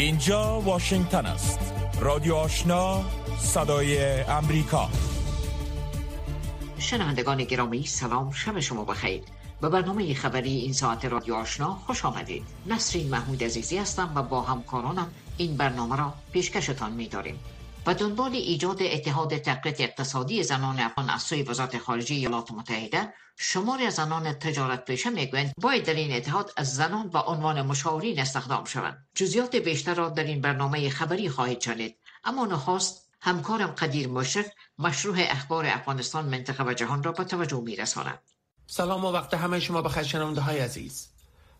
اینجا واشنگتن است. رادیو آشنا صدای امریکا. شنوندگان گرامی سلام شب شما بخیر. به برنامه خبری این ساعت رادیو آشنا خوش آمدید. نسرین محمود عزیزی هستم و با همکارانم این برنامه را پیشکشتان می داریم دنبال ایجاد اتحاد تقویت اقتصادی زنان افغان از سوی وزارت خارجه ایالات متحده شماری از زنان تجارت پیشه می‌گویند باید در این اتحاد از زنان با عنوان مشاورین استخدام شوند. جزیات بیشتر را در این برنامه خبری خواهید شنید. اما نخست همکارم قدیر مشرف مشروع اخبار افغانستان منطقه و جهان را به توجه میرساند. سلام و وقت همه شما بخیر شنونده های عزیز.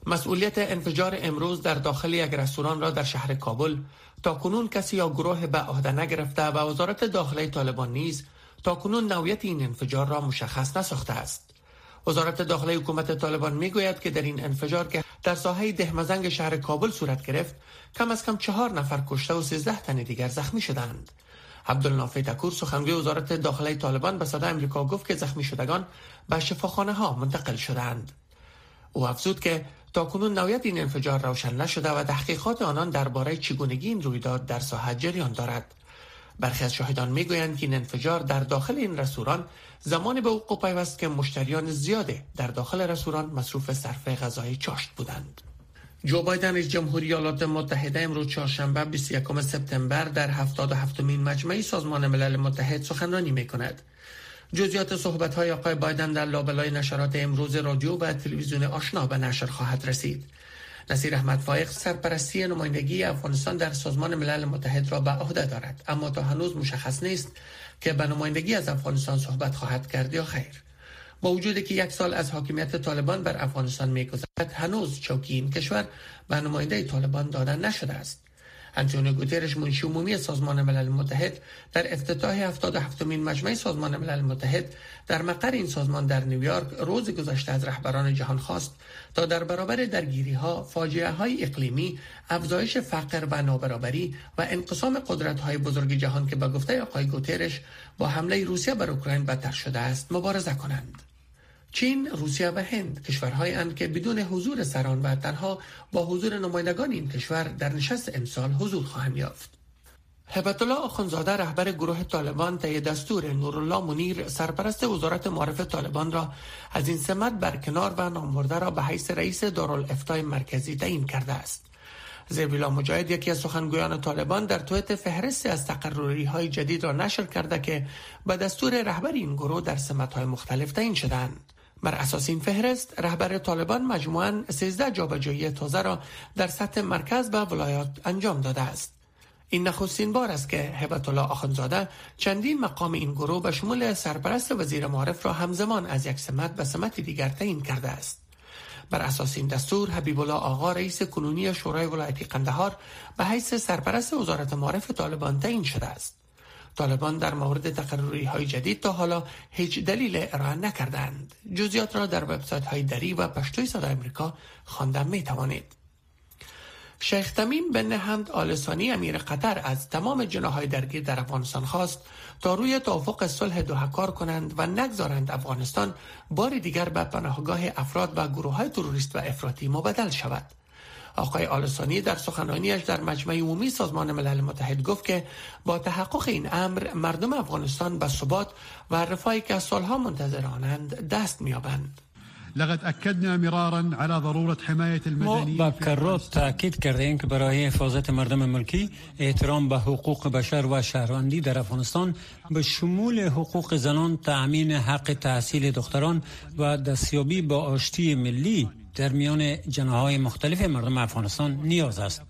مسئولیت انفجار امروز در داخل یک رستوران را در شهر کابل تا کنون کسی یا گروه به عهده نگرفته و وزارت داخله طالبان نیز تا کنون نویت این انفجار را مشخص نساخته است. وزارت داخله حکومت طالبان می‌گوید که در این انفجار که در ساحه دهمزنگ شهر کابل صورت گرفت کم از کم چهار نفر کشته و سیزده تن دیگر زخمی شدند. عبدالنافع تکور سخنگوی وزارت داخله طالبان به صدا امریکا گفت که زخمی شدگان به شفاخانه ها منتقل شدند. او افزود که تاکنون نویت این انفجار روشن نشده و تحقیقات آنان درباره چگونگی این رویداد در ساحت جریان دارد برخی از شاهدان می‌گویند که این انفجار در داخل این رستوران زمان به وقوع پیوست که مشتریان زیاده در داخل رستوران مصروف صرف غذای چاشت بودند جو بایدن رئیس جمهوری ایالات متحده امروز چهارشنبه 21 سپتامبر در 77 مین مجمع سازمان ملل متحد سخنرانی می کند. جزیات صحبت های آقای بایدن در لابلای نشرات امروز رادیو و تلویزیون آشنا به نشر خواهد رسید. نصیر احمد فایق سرپرستی نمایندگی افغانستان در سازمان ملل متحد را به عهده دارد. اما تا هنوز مشخص نیست که به نمایندگی از افغانستان صحبت خواهد کرد یا خیر. با وجودی که یک سال از حاکمیت طالبان بر افغانستان میگذرد هنوز چوکی این کشور به نماینده طالبان داده نشده است. انتونیو گوترش منشی عمومی سازمان ملل متحد در افتتاح 77 مین مجمع سازمان ملل متحد در مقر این سازمان در نیویورک روز گذشته از رهبران جهان خواست تا در برابر درگیری ها، فاجعه های اقلیمی، افزایش فقر و نابرابری و انقسام قدرت های بزرگ جهان که به گفته آقای گوترش با حمله روسیه بر اوکراین بدتر شده است مبارزه کنند. چین، روسیه و هند کشورهایی اند که بدون حضور سران و تنها با حضور نمایندگان این کشور در نشست امسال حضور خواهند یافت. هبت الله آخونزاده رهبر گروه طالبان طی دستور نورالله منیر سرپرست وزارت معرف طالبان را از این سمت برکنار و نامبرده را به حیث رئیس دارالافتای مرکزی تعیین کرده است. زیبیلا مجاهد یکی از سخنگویان طالبان در تویت فهرست از تقرری های جدید را نشر کرده که به دستور رهبر این گروه در سمت های مختلف تعیین شدند. بر اساس این فهرست رهبر طالبان مجموعاً 13 جابجایی تازه را در سطح مرکز و ولایات انجام داده است. این نخستین بار است که هبت الله آخانزاده چندین مقام این گروه به شمول سرپرست وزیر معارف را همزمان از یک سمت به سمت دیگر تعیین کرده است. بر اساس این دستور حبیب الله آقا رئیس کنونی شورای ولایتی قندهار به حیث سرپرست وزارت معارف طالبان تعیین شده است. طالبان در مورد تقرری های جدید تا حالا هیچ دلیل ارائه نکردند. جزیات را در وبسایت های دری و پشتوی صدا امریکا خواندن می توانید. شیخ تمیم بن حمد آلسانی امیر قطر از تمام جناهای درگیر در افغانستان خواست تا روی توافق صلح دوحه کار کنند و نگذارند افغانستان بار دیگر به پناهگاه افراد و گروه های تروریست و افراطی مبدل شود. آقای آلسانی در سخنرانیش در مجمع عمومی سازمان ملل متحد گفت که با تحقق این امر مردم افغانستان به ثبات و رفاهی که سالها منتظر آنند دست میابند لقد اكدنا مرارا على ضروره حمايه المدنيين ما بکرات تاکید کردیم که برای حفاظت مردم ملکی احترام به حقوق بشر و شهروندی در افغانستان به شمول حقوق زنان تأمین حق تحصیل دختران و دستیابی با آشتی ملی در میان جناهای مختلف مردم افغانستان نیاز است.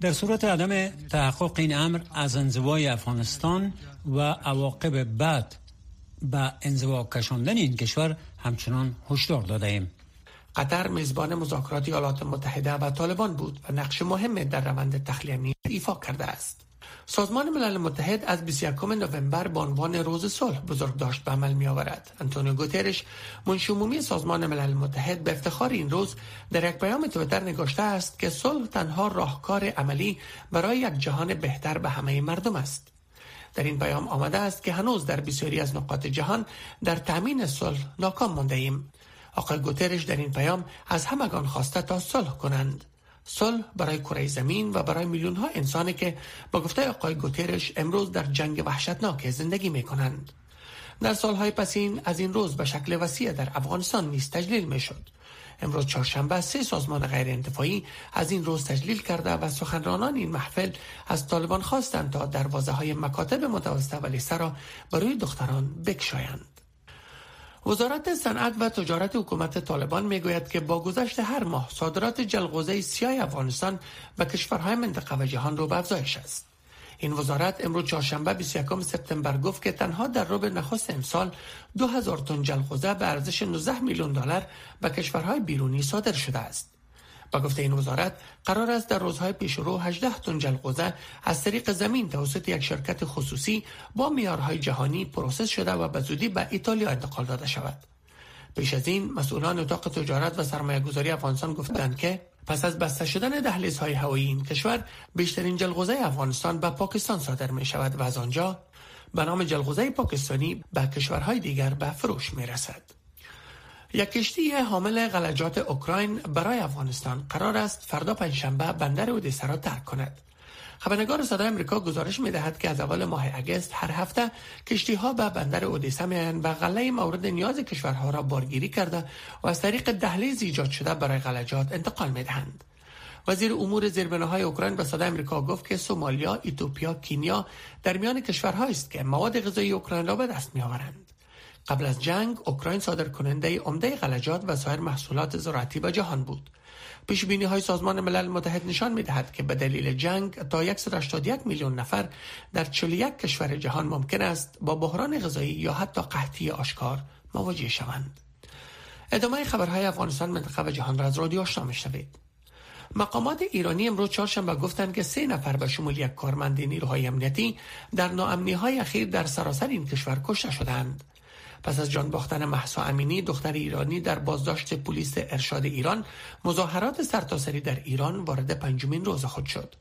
در صورت عدم تحقق این امر از انزوای افغانستان و عواقب بعد به انزوا کشاندن این کشور همچنان هشدار داده ایم. قطر میزبان مذاکرات ایالات متحده و طالبان بود و نقش مهم در روند تخلیه ایفا کرده است. سازمان ملل متحد از 21 نوامبر به عنوان روز صلح بزرگ داشت به عمل می آورد. انتونیو گوترش منشی سازمان ملل متحد به افتخار این روز در یک پیام تویتر نگاشته است که صلح تنها راهکار عملی برای یک جهان بهتر به همه مردم است. در این پیام آمده است که هنوز در بسیاری از نقاط جهان در تامین صلح ناکام مانده ایم. آقای گوترش در این پیام از همگان خواسته تا صلح کنند. صلح برای کره زمین و برای میلیون ها انسانی که با گفته آقای گوترش امروز در جنگ وحشتناک زندگی می کنند. در سالهای پسین از این روز به شکل وسیع در افغانستان نیز تجلیل می شد. امروز چهارشنبه سه سازمان غیر انتفاعی از این روز تجلیل کرده و سخنرانان این محفل از طالبان خواستند تا دروازه های مکاتب متوسطه و لیسه را برای دختران بکشایند. وزارت صنعت و تجارت حکومت طالبان می‌گوید که با گذشت هر ماه صادرات جلغوزه سیاه افغانستان به کشورهای منطقه و جهان رو به افزایش است. این وزارت امروز چهارشنبه 21 سپتامبر گفت که تنها در ربع نخست امسال 2000 تن جلغوزه به ارزش 19 میلیون دلار به کشورهای بیرونی صادر شده است. به گفته این وزارت قرار است در روزهای پیشرو 18 تن جلغوزه از طریق زمین توسط یک شرکت خصوصی با معیارهای جهانی process شده و به زودی به ایتالیا انتقال داده شود. پیش از این مسئولان اتاق تجارت و سرمایه گذاری افغانستان گفتند که پس از بسته شدن دهلیزهای هوایی این کشور بیشترین جلغوزه افغانستان به پاکستان صادر می شود و از آنجا به نام جلغوزه پاکستانی به کشورهای دیگر به فروش می رسد. یک کشتی حامل غلجات اوکراین برای افغانستان قرار است فردا پنجشنبه بندر اودیسه را ترک کند. خبرنگار صدای امریکا گزارش می دهد که از اول ماه اگست هر هفته کشتی ها به بندر اودیسه می و غله مورد نیاز کشورها را بارگیری کرده و از طریق دهلیز ایجاد شده برای غلجات انتقال می دهند. وزیر امور های اوکراین به صدای امریکا گفت که سومالیا، ایتوپیا، کینیا در میان کشورهایی است که مواد غذایی اوکراین را به دست می آورند. قبل از جنگ اوکراین صادر کننده عمده غلجات و سایر محصولات زراعتی به جهان بود. پیش بینی های سازمان ملل متحد نشان می دهد که به دلیل جنگ تا 181 میلیون نفر در 41 کشور جهان ممکن است با بحران غذایی یا حتی قحطی آشکار مواجه شوند. ادامه خبرهای افغانستان منطقه و جهان را از رادیو آشنا میشنوید. مقامات ایرانی امروز چهارشنبه گفتند که سه نفر به شمول یک کارمند نیروهای امنیتی در ناامنی های اخیر در سراسر این کشور کشته شدند. پس از جان باختن محسا امینی دختر ایرانی در بازداشت پلیس ارشاد ایران مظاهرات سرتاسری در ایران وارد پنجمین روز خود شد.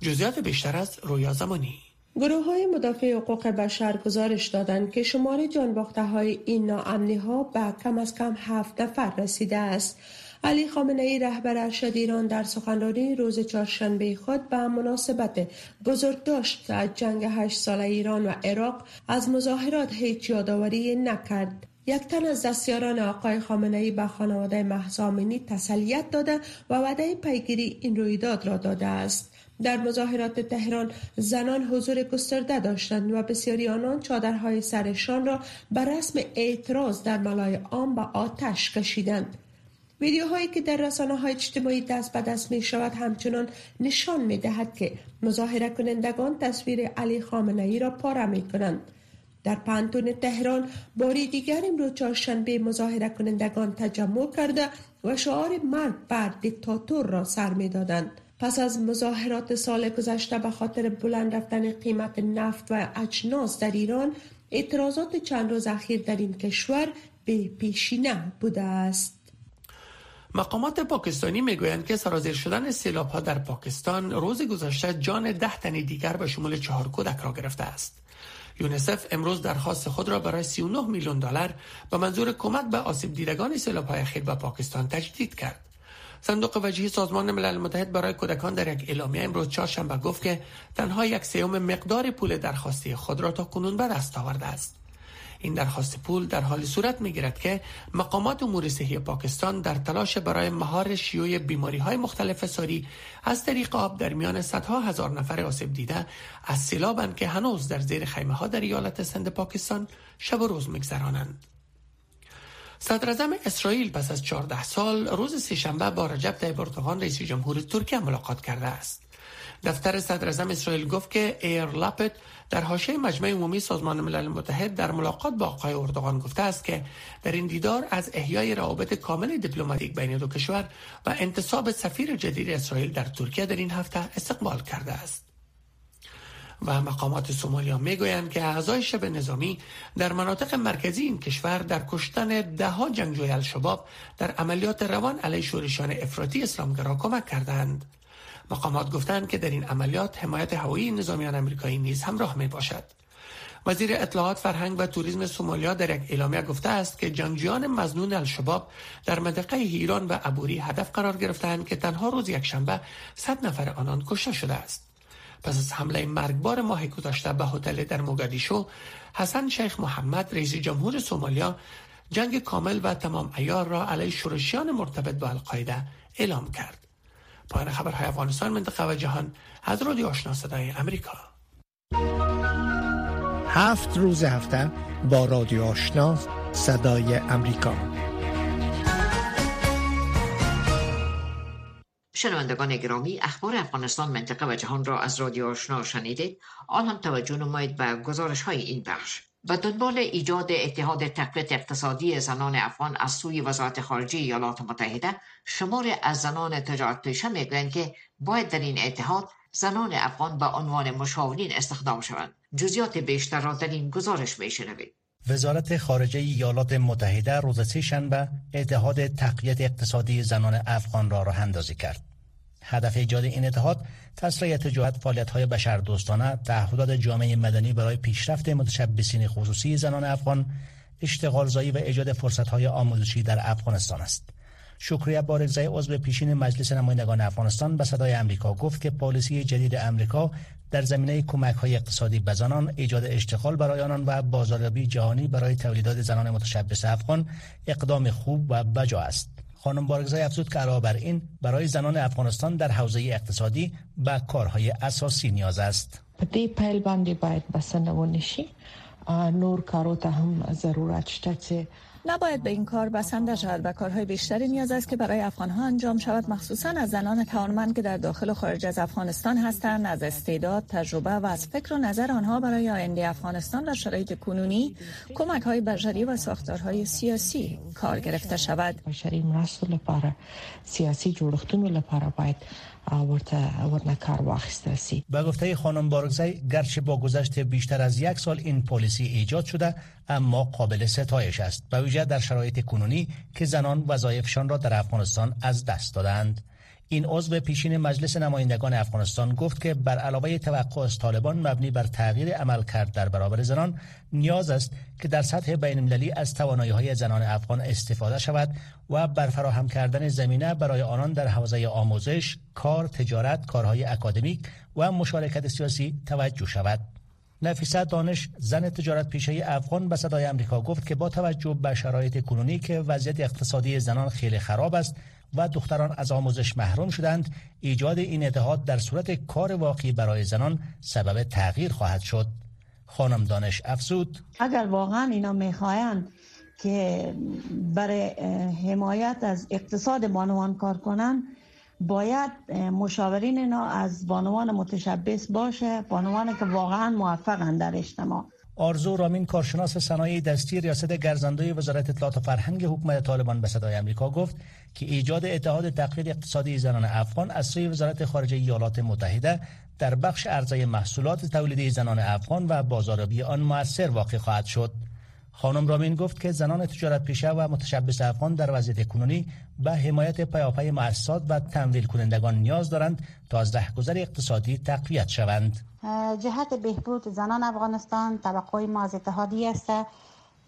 جزئیات بیشتر از رویا زمانی. گروه های مدافع حقوق بشر گزارش دادند که شمار جانباخته های این ناامنی ها به کم از کم هفت نفر رسیده است. علی خامنه ای رهبر ارشد ایران در سخنرانی روز چهارشنبه خود به مناسبت بزرگداشت از جنگ هشت ساله ایران و عراق از مظاهرات هیچ یادآوری نکرد. یک تن از دستیاران آقای خامنه ای به خانواده محسامینی تسلیت داده و وعده پیگیری این رویداد را داده است. در مظاهرات تهران زنان حضور گسترده داشتند و بسیاری آنان چادرهای سرشان را به رسم اعتراض در ملای عام به آتش کشیدند ویدیوهایی که در رسانه های اجتماعی دست به دست می شود همچنان نشان می دهد که مظاهره کنندگان تصویر علی خامنه ای را پاره می کنند. در پانتون تهران باری دیگر امروز چهارشنبه مظاهره کنندگان تجمع کرده و شعار مرگ بر دیکتاتور را سر می دادند. پس از مظاهرات سال گذشته به خاطر بلند رفتن قیمت نفت و اجناس در ایران اعتراضات چند روز اخیر در این کشور به پیشینه بوده است. مقامات پاکستانی می‌گویند که سرازیر شدن سیلاب ها در پاکستان روز گذشته جان ده تن دیگر به شمول چهار کودک را گرفته است. یونسف امروز درخواست خود را برای 39 میلیون دلار به منظور کمک به آسیب دیدگان سیلاب های اخیر به پاکستان تجدید کرد. صندوق وجهی سازمان ملل متحد برای کودکان در یک اعلامیه امروز چهارشنبه گفت که تنها یک سوم مقدار پول درخواستی خود را تا کنون به دست آورده است. این درخواست پول در حال صورت می گیرد که مقامات امور صحی پاکستان در تلاش برای مهار شیوع بیماری های مختلف ساری از طریق آب در میان صدها هزار نفر آسیب دیده از سیلابند که هنوز در زیر خیمه ها در ایالت سند پاکستان شب و روز میگذرانند. صدر اسرائیل پس از 14 سال روز سهشنبه با رجب طیب اردوغان رئیس جمهور ترکیه ملاقات کرده است. دفتر صدراعظم اسرائیل گفت که یایر لاپید در حاشیه مجمع عمومی سازمان ملل متحد در ملاقات با آقای اردوغان گفته است که در این دیدار از احیای روابط کامل دیپلماتیک بین دو کشور و انتصاب سفیر جدید اسرائیل در ترکیه در این هفته استقبال کرده است. و مقامات سومالیا می‌گویند که اعضای شبه‌نظامی در مناطق مرکزی این کشور در کشتن دهها جنگجوی الشباب در عملیات روان علیه شورشیان افراطی اسلامگرا کمک کردند. مقامات گفتند که در این عملیات حمایت هوایی نظامیان امریکایی نیز همراه می باشد. وزیر اطلاعات فرهنگ و توریسم سومالیا در یک اعلامیه گفته است که جنگجویان مزنون الشباب در منطقه هیران و عبوری هدف قرار گرفتند که تنها روز یکشنبه صد نفر آنان کشته شده است پس از حمله مرگبار ماه گذشته به هتل در موگادیشو حسن شیخ محمد رئیس جمهور سومالیا جنگ کامل و تمام ایار را علیه شورشیان مرتبط با القاعده اعلام کرد. پایان خبرهای افغانستان منطقه و جهان از رادیو آشنا صدای امریکا. هفت روز هفته با رادیو آشنا صدای امریکا. شنوندگان گرامی اخبار افغانستان منطقه و جهان را از رادیو آشنا شنیدید آن هم توجه نمایید به گزارش های این بخش به دنبال ایجاد اتحاد تقویت اقتصادی زنان افغان از سوی وزارت خارجه ایالات متحده شمار از زنان تجارت پیشه می‌گویند که باید در این اتحاد زنان افغان به عنوان مشاورین استخدام شوند جزیات بیشتر را در این گزارش میشنوید وزارت خارجه ایالات متحده روز سه شنبه اتحاد تقویت اقتصادی زنان افغان را راه اندازی کرد هدف ایجاد این اتحاد فعالیت های بشردوستانه تعهدات جامعه مدنی برای پیشرفت متشبسین خصوصی زنان افغان اشتغال زایی و ایجاد فرصت های آموزشی در افغانستان است. شکریه بارگزای عضو پیشین مجلس نمایندگان افغانستان به صدای امریکا گفت که پالیسی جدید امریکا در زمینه کمک های اقتصادی به زنان ایجاد اشتغال برای آنان و بازاریابی جهانی برای تولیدات زنان متشبس افغان اقدام خوب و بجا است. خانم بارگزای افزود که علاوه بر این برای زنان افغانستان در حوزه اقتصادی به کارهای اساسی نیاز است. دې پیل باندې باید بسنه ونشي نور کارو ته هم ضرورت شته. نباید به این کار بسنده شود و کارهای بیشتری نیاز است که برای افغانها انجام شود مخصوصا از زنان توانمند که در داخل و خارج از افغانستان هستند. از استعداد تجربه و از فکر و نظر آنها برای آینده افغانستان در شرایط کنونی کمک های بشری و ساختارهای سیاسی کار گرفته شود. بشری مرستو لپاره سیاسی جوړښتونو لپاره باید ورته ورنه کار واخیسته سی. به گفته خانم بارگزی گرچه با گذشت بیشتر از یک سال این پالیسی ایجاد شده اما قابل ستایش است. به ویژه در شرایط کنونی که زنان وظایفشان را در افغانستان از دست دادند. این عضو پیشین مجلس نمایندگان افغانستان گفت که بر علاوه توقع از طالبان مبنی بر تغییر عمل کرد در برابر زنان نیاز است که در سطح بین المللی از توانایی های زنان افغان استفاده شود و بر فراهم کردن زمینه برای آنان در حوزه آموزش، کار، تجارت، کارهای اکادمیک و مشارکت سیاسی توجه شود. نفیسه دانش زن تجارت پیشه افغان به صدای امریکا گفت که با توجه به شرایط کنونی که وضعیت اقتصادی زنان خیلی خراب است و دختران از آموزش محروم شدند. ایجاد این اتحاد در صورت کار واقعی برای زنان سبب تغییر خواهد شد. خانم دانش افزود. اگر واقعا اینا می‌خواهند که برای حمایت از اقتصاد بانوان کار کنند باید مشاورین اینا از بانوان متشبس باشه بانوان که واقعا موفقند در اجتماع. آرزو رامین کارشناس صنایع دستی ریاست گرزنده وزارت اطلاعات و فرهنگ حکومت طالبان به صدای آمریکا گفت که ایجاد اتحاد تقویت اقتصادی زنان افغان از سوی وزارت خارجه ایالات متحده در بخش ارزای محصولات تولیدی زنان افغان و بازاریابی آن موثر واقع خواهد شد. خانم رامین گفت که زنان تجارت پیشه و متشبس افغان در وضعیت کنونی به حمایت پیاپی مؤسسات و تمویل کنندگان نیاز دارند تا از رهگذر اقتصادی تقویت شوند. جهت بهبود زنان افغانستان توقع ما از اتحادی است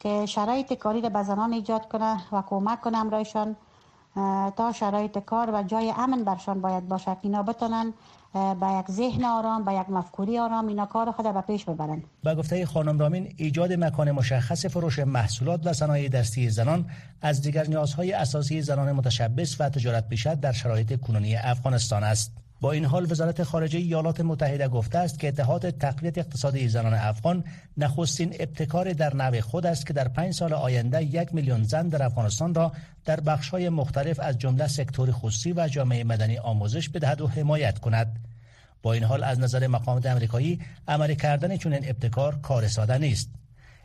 که شرایط کاری را به زنان ایجاد کنه و کمک کنه امرایشان. تا شرایط کار و جای امن برشان باید باشد. اینا بتونن با یک ذهن آرام با یک مفکوری آرام اینا کار خود به پیش ببرن. با گفته خانم رامین ایجاد مکان مشخص فروش محصولات و صنایع دستی زنان از دیگر نیازهای اساسی زنان متشبس و تجارت پیشت در شرایط کنونی افغانستان است. با این حال وزارت خارجه ایالات متحده گفته است که اتحاد تقویت اقتصادی زنان افغان نخستین ابتکار در نوع خود است که در پنج سال آینده یک میلیون زن در افغانستان را در بخش‌های مختلف از جمله سکتور خصوصی و جامعه مدنی آموزش بدهد و حمایت کند. با این حال از نظر مقامات امریکایی عملی کردن چنین ابتکار کار ساده نیست.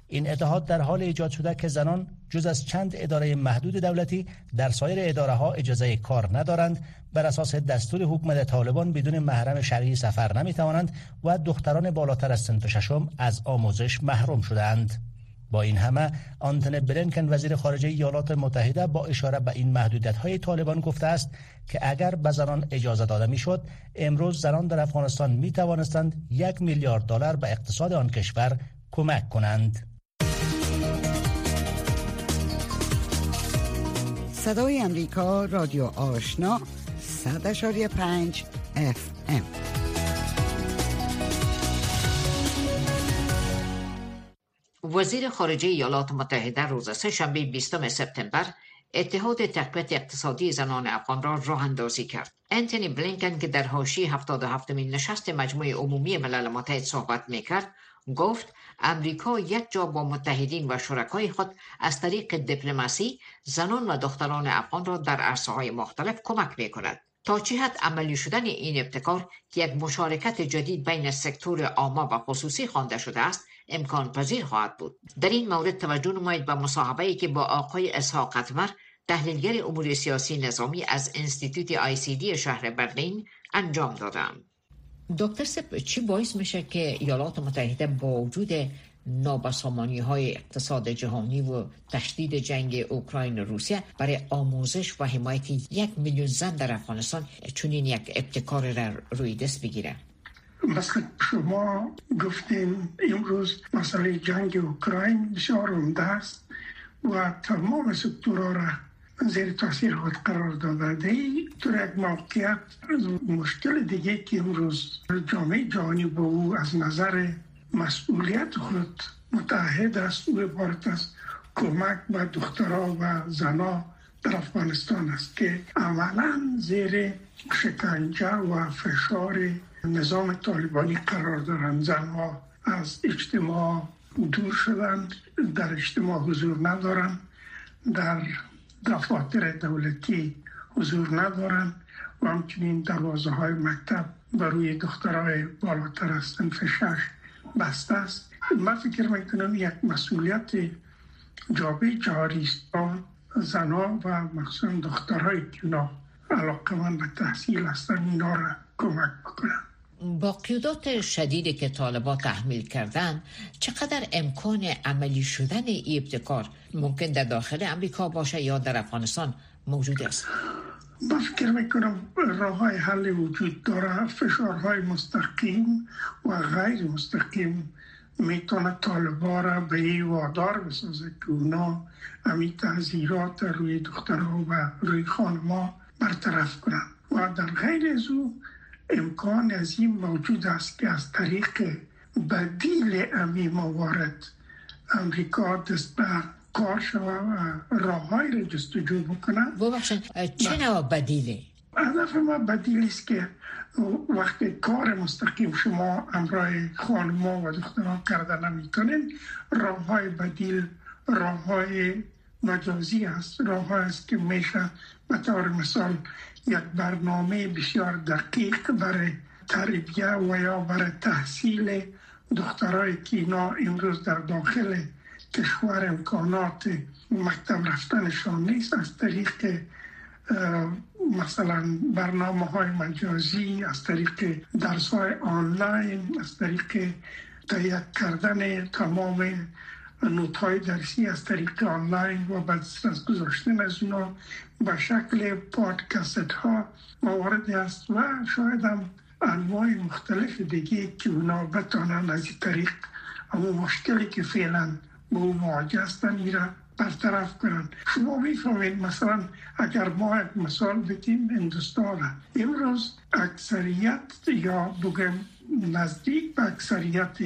این اتحاد در حال ایجاد شده که زنان جز از چند اداره محدود دولتی در سایر اداره ها اجازه کار ندارند بر اساس دستور حکومت طالبان بدون محرم شرعی سفر نمی توانند و دختران بالاتر از سن ششم از آموزش محروم شدند با این همه آنتن بلنکن وزیر خارجه ایالات متحده با اشاره به این محدودیت های طالبان گفته است که اگر به زنان اجازه داده می‌شد امروز زنان در افغانستان می توانستند یک میلیارد دلار به اقتصاد آن کشور کمک کنند. صدای امریکا رادیو آشنا 100.5 اف ام وزیر خارجه ایالات متحده روز شنبه 20 سپتامبر اتحاد تقویت اقتصادی زنان افغان را راه اندازی کرد. انتونی بلینکن که در حاشیه 77 مین نشست مجموعه عمومی ملل متحد صحبت می‌کرد گفت امریکا یک جا با متحدین و شرکای خود از طریق دیپلماسی زنان و دختران افغان را در عرصه های مختلف کمک می کند. تا حد عملی شدن این ابتکار که یک مشارکت جدید بین سکتور عامه و خصوصی خوانده شده است امکان پذیر خواهد بود در این مورد توجه نمایید به مصاحبه ای که با آقای اسحاق قتمر تحلیلگر امور سیاسی نظامی از انستیتوت آی سی دی شهر برلین انجام دادم دکتر سپ چی باعث میشه که ایالات متحده با وجود نابسامانی های اقتصاد جهانی و تشدید جنگ اوکراین و روسیه برای آموزش و حمایت یک میلیون زن در افغانستان چنین یک ابتکار را روی دست بگیره؟ مثل شما گفتین امروز مسئله جنگ اوکراین بسیار عمده است و تمام سکتورها را زیر تاثیر خود قرار داده ای در یک موقعیت مشکل دیگه که امروز جامعه جهانی با او از نظر مسئولیت خود متحد است و عبارت است کمک به دخترها و زنها در افغانستان است که عملا زیر شکنجه و فشار نظام طالبانی قرار دارند زنها از اجتماع دور شدند در اجتماع حضور ندارند در دفاتر دولتی حضور ندارند و همچنین دروازه های مکتب بروی دخترهای بالاتر از فشش بسته است. من فکر می‌کنم یک مسئولیت جابه جاری است. و مخصوصا دخترهای که علاقه من به تحصیل هستن اینا را کمک بکنن با قیودات شدیدی که طالبا تحمیل کردن چقدر امکان عملی شدن ای ابتکار ممکن در داخل امریکا باشه یا در افغانستان موجود است؟ با فکر می‌کنم راه های حل وجود داره فشارهای مستقیم و غیر مستقیم می‌تونه طالبا را به این وادار بسازه که اونا امی تحذیرات روی دخترها و روی خانما برطرف کنن و در غیر از او امکان از این موجود است که از طریق بدیل امی موارد امریکا دست به کار شوه و راه های را جستجو بکنن. چه نوع بدیله؟ هدف ما بدیل است که وقتی کار مستقیم شما امرای خانما و دختران کرده نمی‌تونین راه های بدیل راه های مجازی است. راه است که میشه به طور مثال یک برنامه بسیار دقیق برای تربیه و یا برای تحصیل دخترای که اینا امروز در داخل کشور امکانات مکتب رفتنشان نیست از طریق مثلا برنامه های مجازی از طریق درس های آنلاین از طریق تهیه کردن تمام نوت های درسی از طریق آنلاین و بعد از گذاشتن از اونا به شکل پادکست ها موارد است و شاید هم انواع مختلف دیگه که اونا بتانن از طریق اما مشکلی که فعلا با اون مواجه هستن میرن برطرف کنن. شما می‌فهمید مثلا اگر ما یک مثال بگیم هندوستان. امروز اکثریت یا بگم نزدیک به اکثریت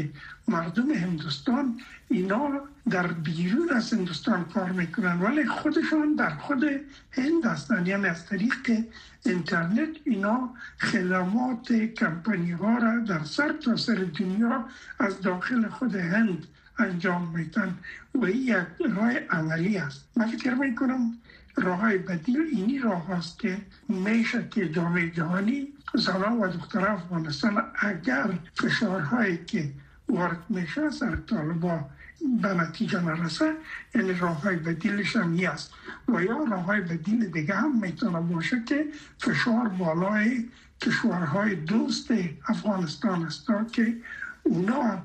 مردم هندوستان اینا در بیرون از هندوستان کار می‌کنن ولی خودشان در خود هند هستن. یعنی از طریق اینترنت اینا خدمات کمپانی ها را در سر تا سر دنیا از داخل خود هند انجام میتن و این یک راه عملی است. من فکر می‌کنم راه بدیل اینی راه است که میشه که جامعه جهانی زنان و دختر افغانستان اگر فشارهایی که وارد میشه سر طالبا به نتیجه نرسه یعنی راه های بدیلش هم نیست و یا راه های بدیل دیگه هم می‌تونه باشه که فشار بالای کشورهای دوست افغانستان است که اونا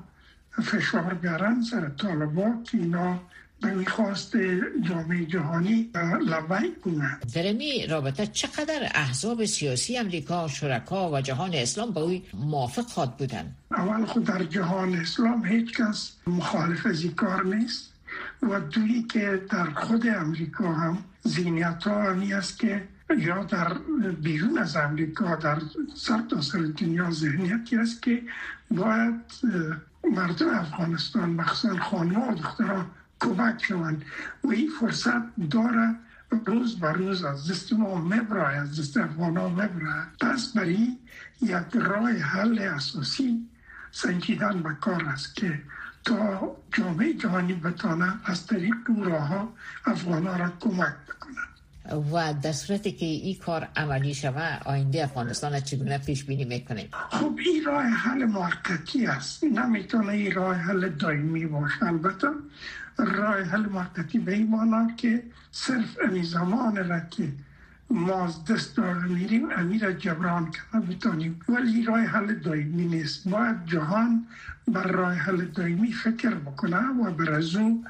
فشار بیارن سر طالبا که اینا به می‌خواست جامعه جهانی لبیک کنه در این رابطه چقدر احزاب سیاسی امریکا شرکا و جهان اسلام با اوی موافق خواد بودن؟ اول خود در جهان اسلام هیچ کس مخالف از این کار نیست و دویی که در خود امریکا هم زینیت ها همی است که یا در بیرون از امریکا در سر تا سر دنیا ذهنیتی است که باید مردم افغانستان مخصوصا خانم و دختران کمک شوند و این فرصت داره روز بر روز از دست ما مبرای از دست افغان ها مبرای پس برای یک راه حل اساسی سنجیدن به کار است که تا جامعه جهانی بتانه از طریق اون راه ها افغان ها را کمک بکنن و در صورتی که این کار عملی شوه آینده افغانستان چگونه پیش بینی می‌کنیم خب این راه حل موقتی است. نمی‌تونه این راه حل دائمی باشه. البته راه حل موقتی به این که صرف امی زمان را که ما از دست دار میریم امیر جبران کنه بتانیم ولی راه حل دائمی نیست. باید جهان بر راه حل دائمی فکر بکنه و بر از اون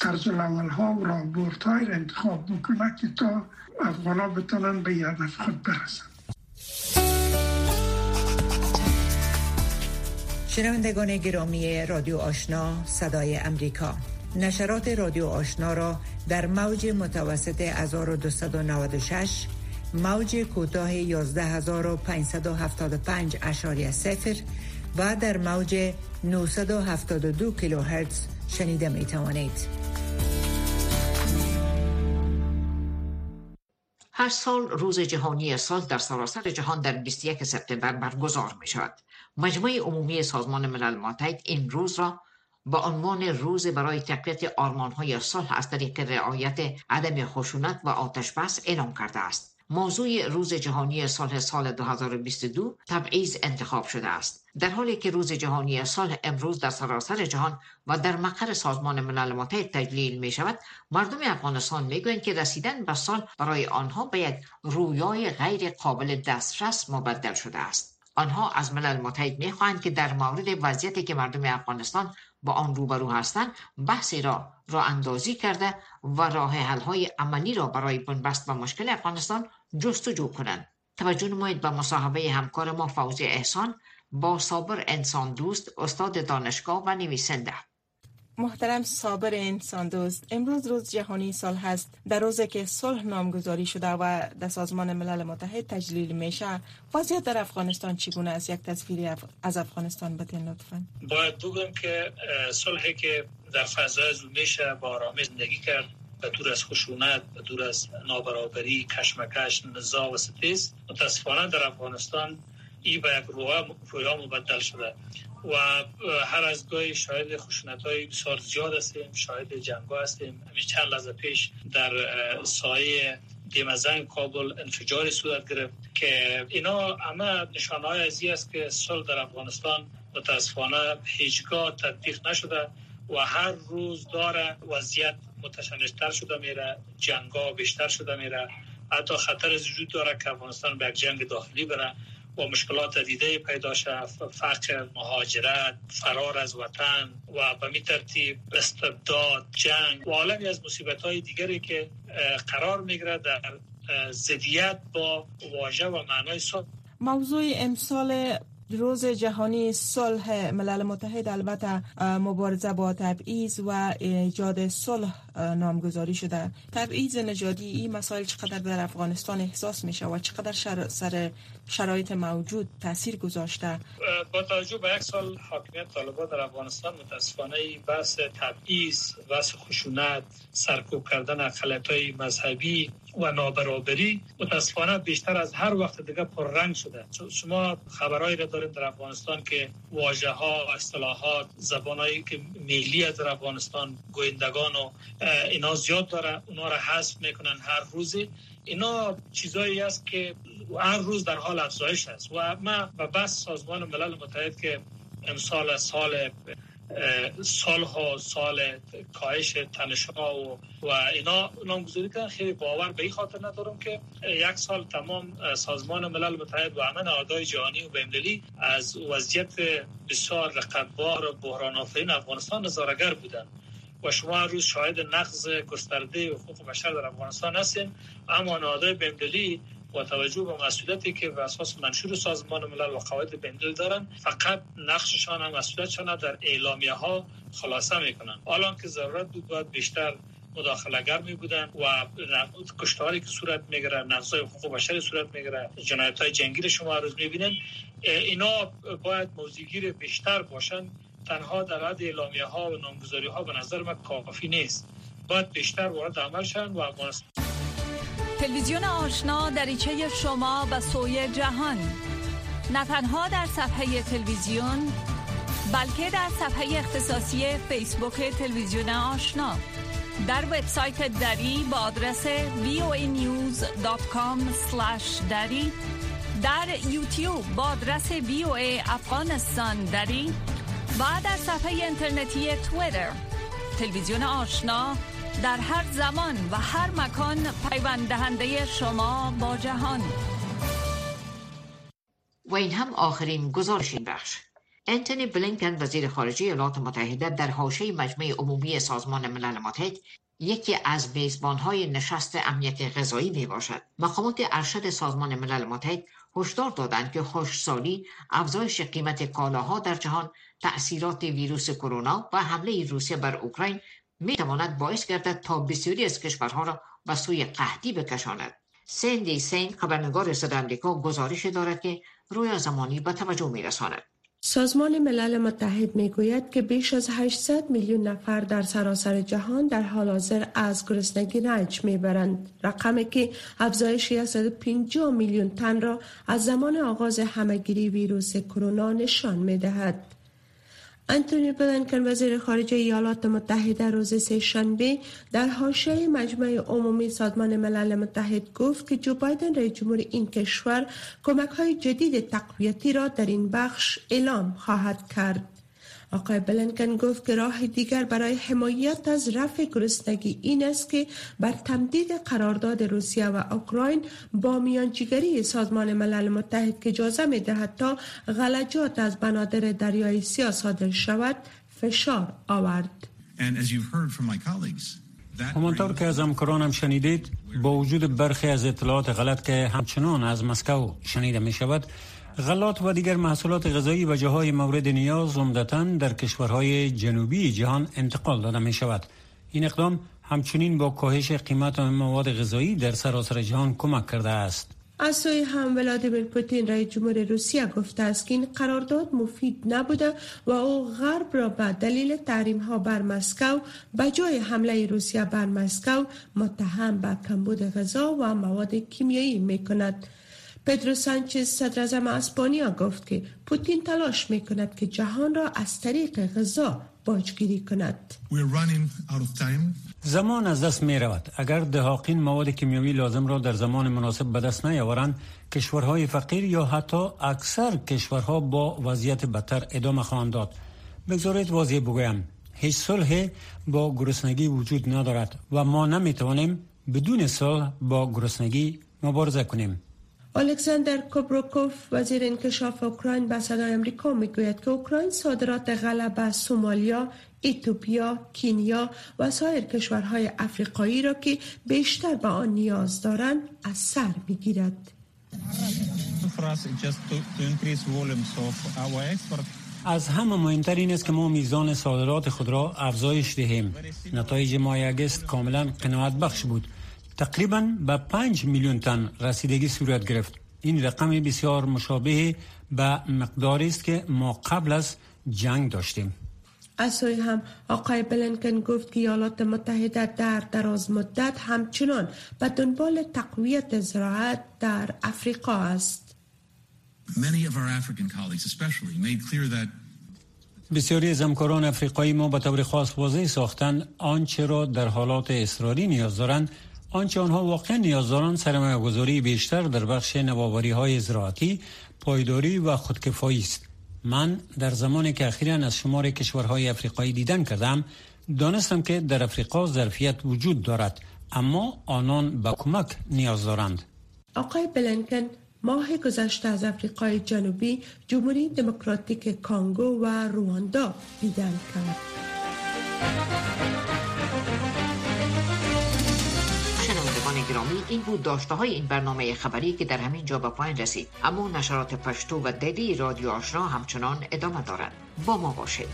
طرز العمل ها و رابورت های را انتخاب بکنه که تا افغان ها بتانن به هدف خود برسن شنوندگان گرامی رادیو آشنا صدای امریکا نشرات رادیو آشنا را در موج متوسط 1296 موج کوتاه 11575 اشاری سفر و در موج 972 کیلوهرتز شنیده می توانید. هر سال روز جهانی سال در سراسر جهان در 21 سپتامبر برگزار می شود. مجموعه عمومی سازمان ملل متحد این روز را با عنوان روز برای تقویت های صلح از طریق رعایت عدم خشونت و آتش بس اعلام کرده است. موضوع روز جهانی صلح سال 2022 تبعیض انتخاب شده است. در حالی که روز جهانی صلح امروز در سراسر جهان و در مقر سازمان ملل متحد تجلیل می شود مردم افغانستان می گویند که رسیدن به سال برای آنها به یک رویای غیر قابل دسترس مبدل شده است آنها از ملل متحد می خواهند که در مورد وضعیتی که مردم افغانستان با آن روبرو هستند بحثی را را اندازی کرده و راه حل های عملی را برای بنبست و مشکل افغانستان جستجو کنند. توجه نمایید به مصاحبه همکار ما فوزی احسان با صابر انسان دوست استاد دانشگاه و نویسنده. محترم صابر انسان دوست امروز روز جهانی سال هست در روزی که صلح نامگذاری شده و در سازمان ملل متحد تجلیل میشه وضعیت در افغانستان چگونه است؟ یک تصویری از افغانستان بدین لطفا. باید بگم که صلحی که در فضای میشه با آرامی زندگی کرد. به دور از خشونت به دور از نابرابری کشمکش نزاع و ستیز متاسفانه در افغانستان ای به یک رویا مبدل شده و هر از گاهی شاهد خشونت های بسیار زیاد هستیم شاهد جنگ هستیم. همین چند لحظه پیش در سایه دیمزنگ کابل انفجار صورت گرفت که اینا همه نشانه های ازی است که صلح در افغانستان متاسفانه هیچگاه تطبیق نشده و هر روز داره وضعیت متشنجتر شده میره جنگا بیشتر شده میره. حتی خطر از وجود داره که افغانستان به جنگ داخلی بره و مشکلات دیده پیدا شد فقر مهاجرت فرار از وطن و به می ترتیب استبداد جنگ و عالمی از مصیبت های دیگری که قرار می‌گیره در زدیت با واژه و معنای صلح. موضوع امسال روز جهانی صلح ملل متحد البته مبارزه با تبعیض و ایجاد صلح نامگذاری شده. تبعیض نژادی این مسائل چقدر در افغانستان احساس میشه و چقدر سر شرایط موجود تاثیر گذاشته؟ با توجه به یک سال حاکمیت طالبان در افغانستان متاسفانه بحث تبعیض بحث خشونت سرکوب کردن های مذهبی و نابرابری متاسفانه بیشتر از هر وقت دیگه رنگ شده. شما خبرهایی را دارید در افغانستان که واژه ها اصطلاحات زبانهایی که ملی در افغانستان گویندگان و اینا زیاد داره اونا را حذف می‌کنن هر روزی. اینا چیزایی است که هر روز در حال افزایش است و ما به بس سازمان ملل متحد که امسال سال سال ها سال کاهش تنشها و, و اینا نامگذاری کردن. خیلی باور به این خاطر ندارم که یک سال تمام سازمان ملل متحد و همه نهادهای جهانی و بین‌المللی از وضعیت بسیار رقبار و بحران آفرین افغانستان نظارگر بودن. و شما روز شاهد نقض گسترده حقوق بشر در افغانستان هستین اما نهادهای بین‌المللی با توجه به مسئولیتی که به اساس منشور سازمان ملل و قواعد بین‌الملل دارن فقط نقششان هم مسئولیتشان در اعلامیه ها خلاصه می‌کنن حالا که ضرورت بود باید بیشتر مداخله می بودن و کشتاری که صورت می‌گیره نقضای حقوق بشر صورت می‌گیره جنایت های جنگی شما روز می‌بینن اینا باید موضوعگیر بیشتر باشن. تنها در حد اعلامیه ها و نامگذاری ها به نظر من کافی نیست. باید بیشتر وارد عمل شن و تلویزیون آشنا دریچه شما به سوی جهان. نه تنها در صفحه تلویزیون بلکه در صفحه اختصاصی فیسبوک تلویزیون آشنا. در وبسایت دری با آدرس voanews.com دری. در یوتیوب با آدرس voa افغانستان دری. و در صفحه اینترنتی تویتر تلویزیون آشنا در هر زمان و هر مکان پیوند دهنده شما با جهان. و این هم آخرین گزارش این بخش. انتونی بلینکن وزیر خارجه ایالات متحده در حاشیه مجمع عمومی سازمان ملل متحد یکی از های نشست امنیت غذایی می باشد. مقامات ارشد سازمان ملل متحد هشدار دادند که خوشسالی افزایش قیمت کالاها در جهان تأثیرات ویروس کرونا و حمله روسیه بر اوکراین می تواند باعث گردد تا بسیاری از کشورها را به سوی قحطی بکشاند. سندی سین خبرنگار صدا امریکا گزارش دارد که رویا زمانی به توجه می رساند. سازمان ملل متحد می گوید که بیش از 800 میلیون نفر در سراسر جهان در حال حاضر از گرسنگی رنج می برند. رقمی که افزایشی 150 میلیون تن را از زمان آغاز همگیری ویروس کرونا نشان می دهد. انتونی بلنکن وزیر خارجه ایالات متحده روز سه شنبه در حاشیه مجمع عمومی سازمان ملل متحد گفت که جو بایدن رئیس جمهور این کشور کمک های جدید تقویتی را در این بخش اعلام خواهد کرد. آقای بلنکن گفت که راه دیگر برای حمایت از رفع گرسنگی این است که بر تمدید قرارداد روسیه و اوکراین با میانجیگری سازمان ملل متحد که اجازه می دهد تا غلجات از بنادر دریای سیاه صادر شود فشار آورد. همانطور که از همکارانم شنیدید با وجود برخی از اطلاعات غلط که همچنان از مسکو شنیده می شود غلات و دیگر محصولات غذایی و جاهای مورد نیاز عمدتا در کشورهای جنوبی جهان انتقال داده می شود. این اقدام همچنین با کاهش قیمت مواد غذایی در سراسر جهان کمک کرده است. از سوی هم ولادیمیر پوتین رئیس جمهور روسیه گفته است که این قرارداد مفید نبوده و او غرب را به دلیل تحریم ها بر مسکو به جای حمله روسیه بر مسکو متهم به کمبود غذا و مواد کیمیایی می کند. پدرو سانچز صدر اسپانیا گفت که پوتین تلاش می کند که جهان را از طریق غذا باجگیری کند. زمان از دست می رود. اگر دهاقین مواد کیمیاوی لازم را در زمان مناسب به دست نیاورند کشورهای فقیر یا حتی اکثر کشورها با وضعیت بدتر ادامه خواهند داد. بگذارید واضح بگویم هیچ صلح با گرسنگی وجود ندارد و ما نمی توانیم بدون صلح با گرسنگی مبارزه کنیم. الکساندر کوبروکوف وزیر انکشاف اوکراین به صدای امریکا می‌گوید که اوکراین صادرات غله به سومالیا، ایتوپیا، کینیا و سایر کشورهای افریقایی را که بیشتر به آن نیاز دارند از سر می‌گیرد. از همه مهمتر این است که ما میزان صادرات خود را افزایش دهیم. نتایج ماه اگست کاملا قناعت بخش بود. تقریبا به 5 میلیون تن رسیدگی صورت گرفت این رقم بسیار مشابه به مقداری است که ما قبل از جنگ داشتیم از هم آقای بلنکن گفت که ایالات متحده در دراز مدت همچنان به دنبال تقویت زراعت در افریقا است. بسیاری از همکاران افریقایی ما به طور خاص واضح ساختن آنچه را در حالات اصراری نیاز دارند آنچه آنها واقعا نیاز دارند سرمایه گذاری بیشتر در بخش نوآوری های زراعتی پایداری و خودکفایی است. من در زمانی که اخیرا از شمار کشورهای افریقایی دیدن کردم دانستم که در افریقا ظرفیت وجود دارد اما آنان به کمک نیاز دارند. آقای بلنکن ماه گذشته از افریقای جنوبی جمهوری دموکراتیک کانگو و رواندا دیدن کرد گرامی این بود داشته های این برنامه خبری که در همین جا به پایین رسید. اما نشرات پشتو و دلی رادیو آشنا همچنان ادامه دارد. با ما باشید.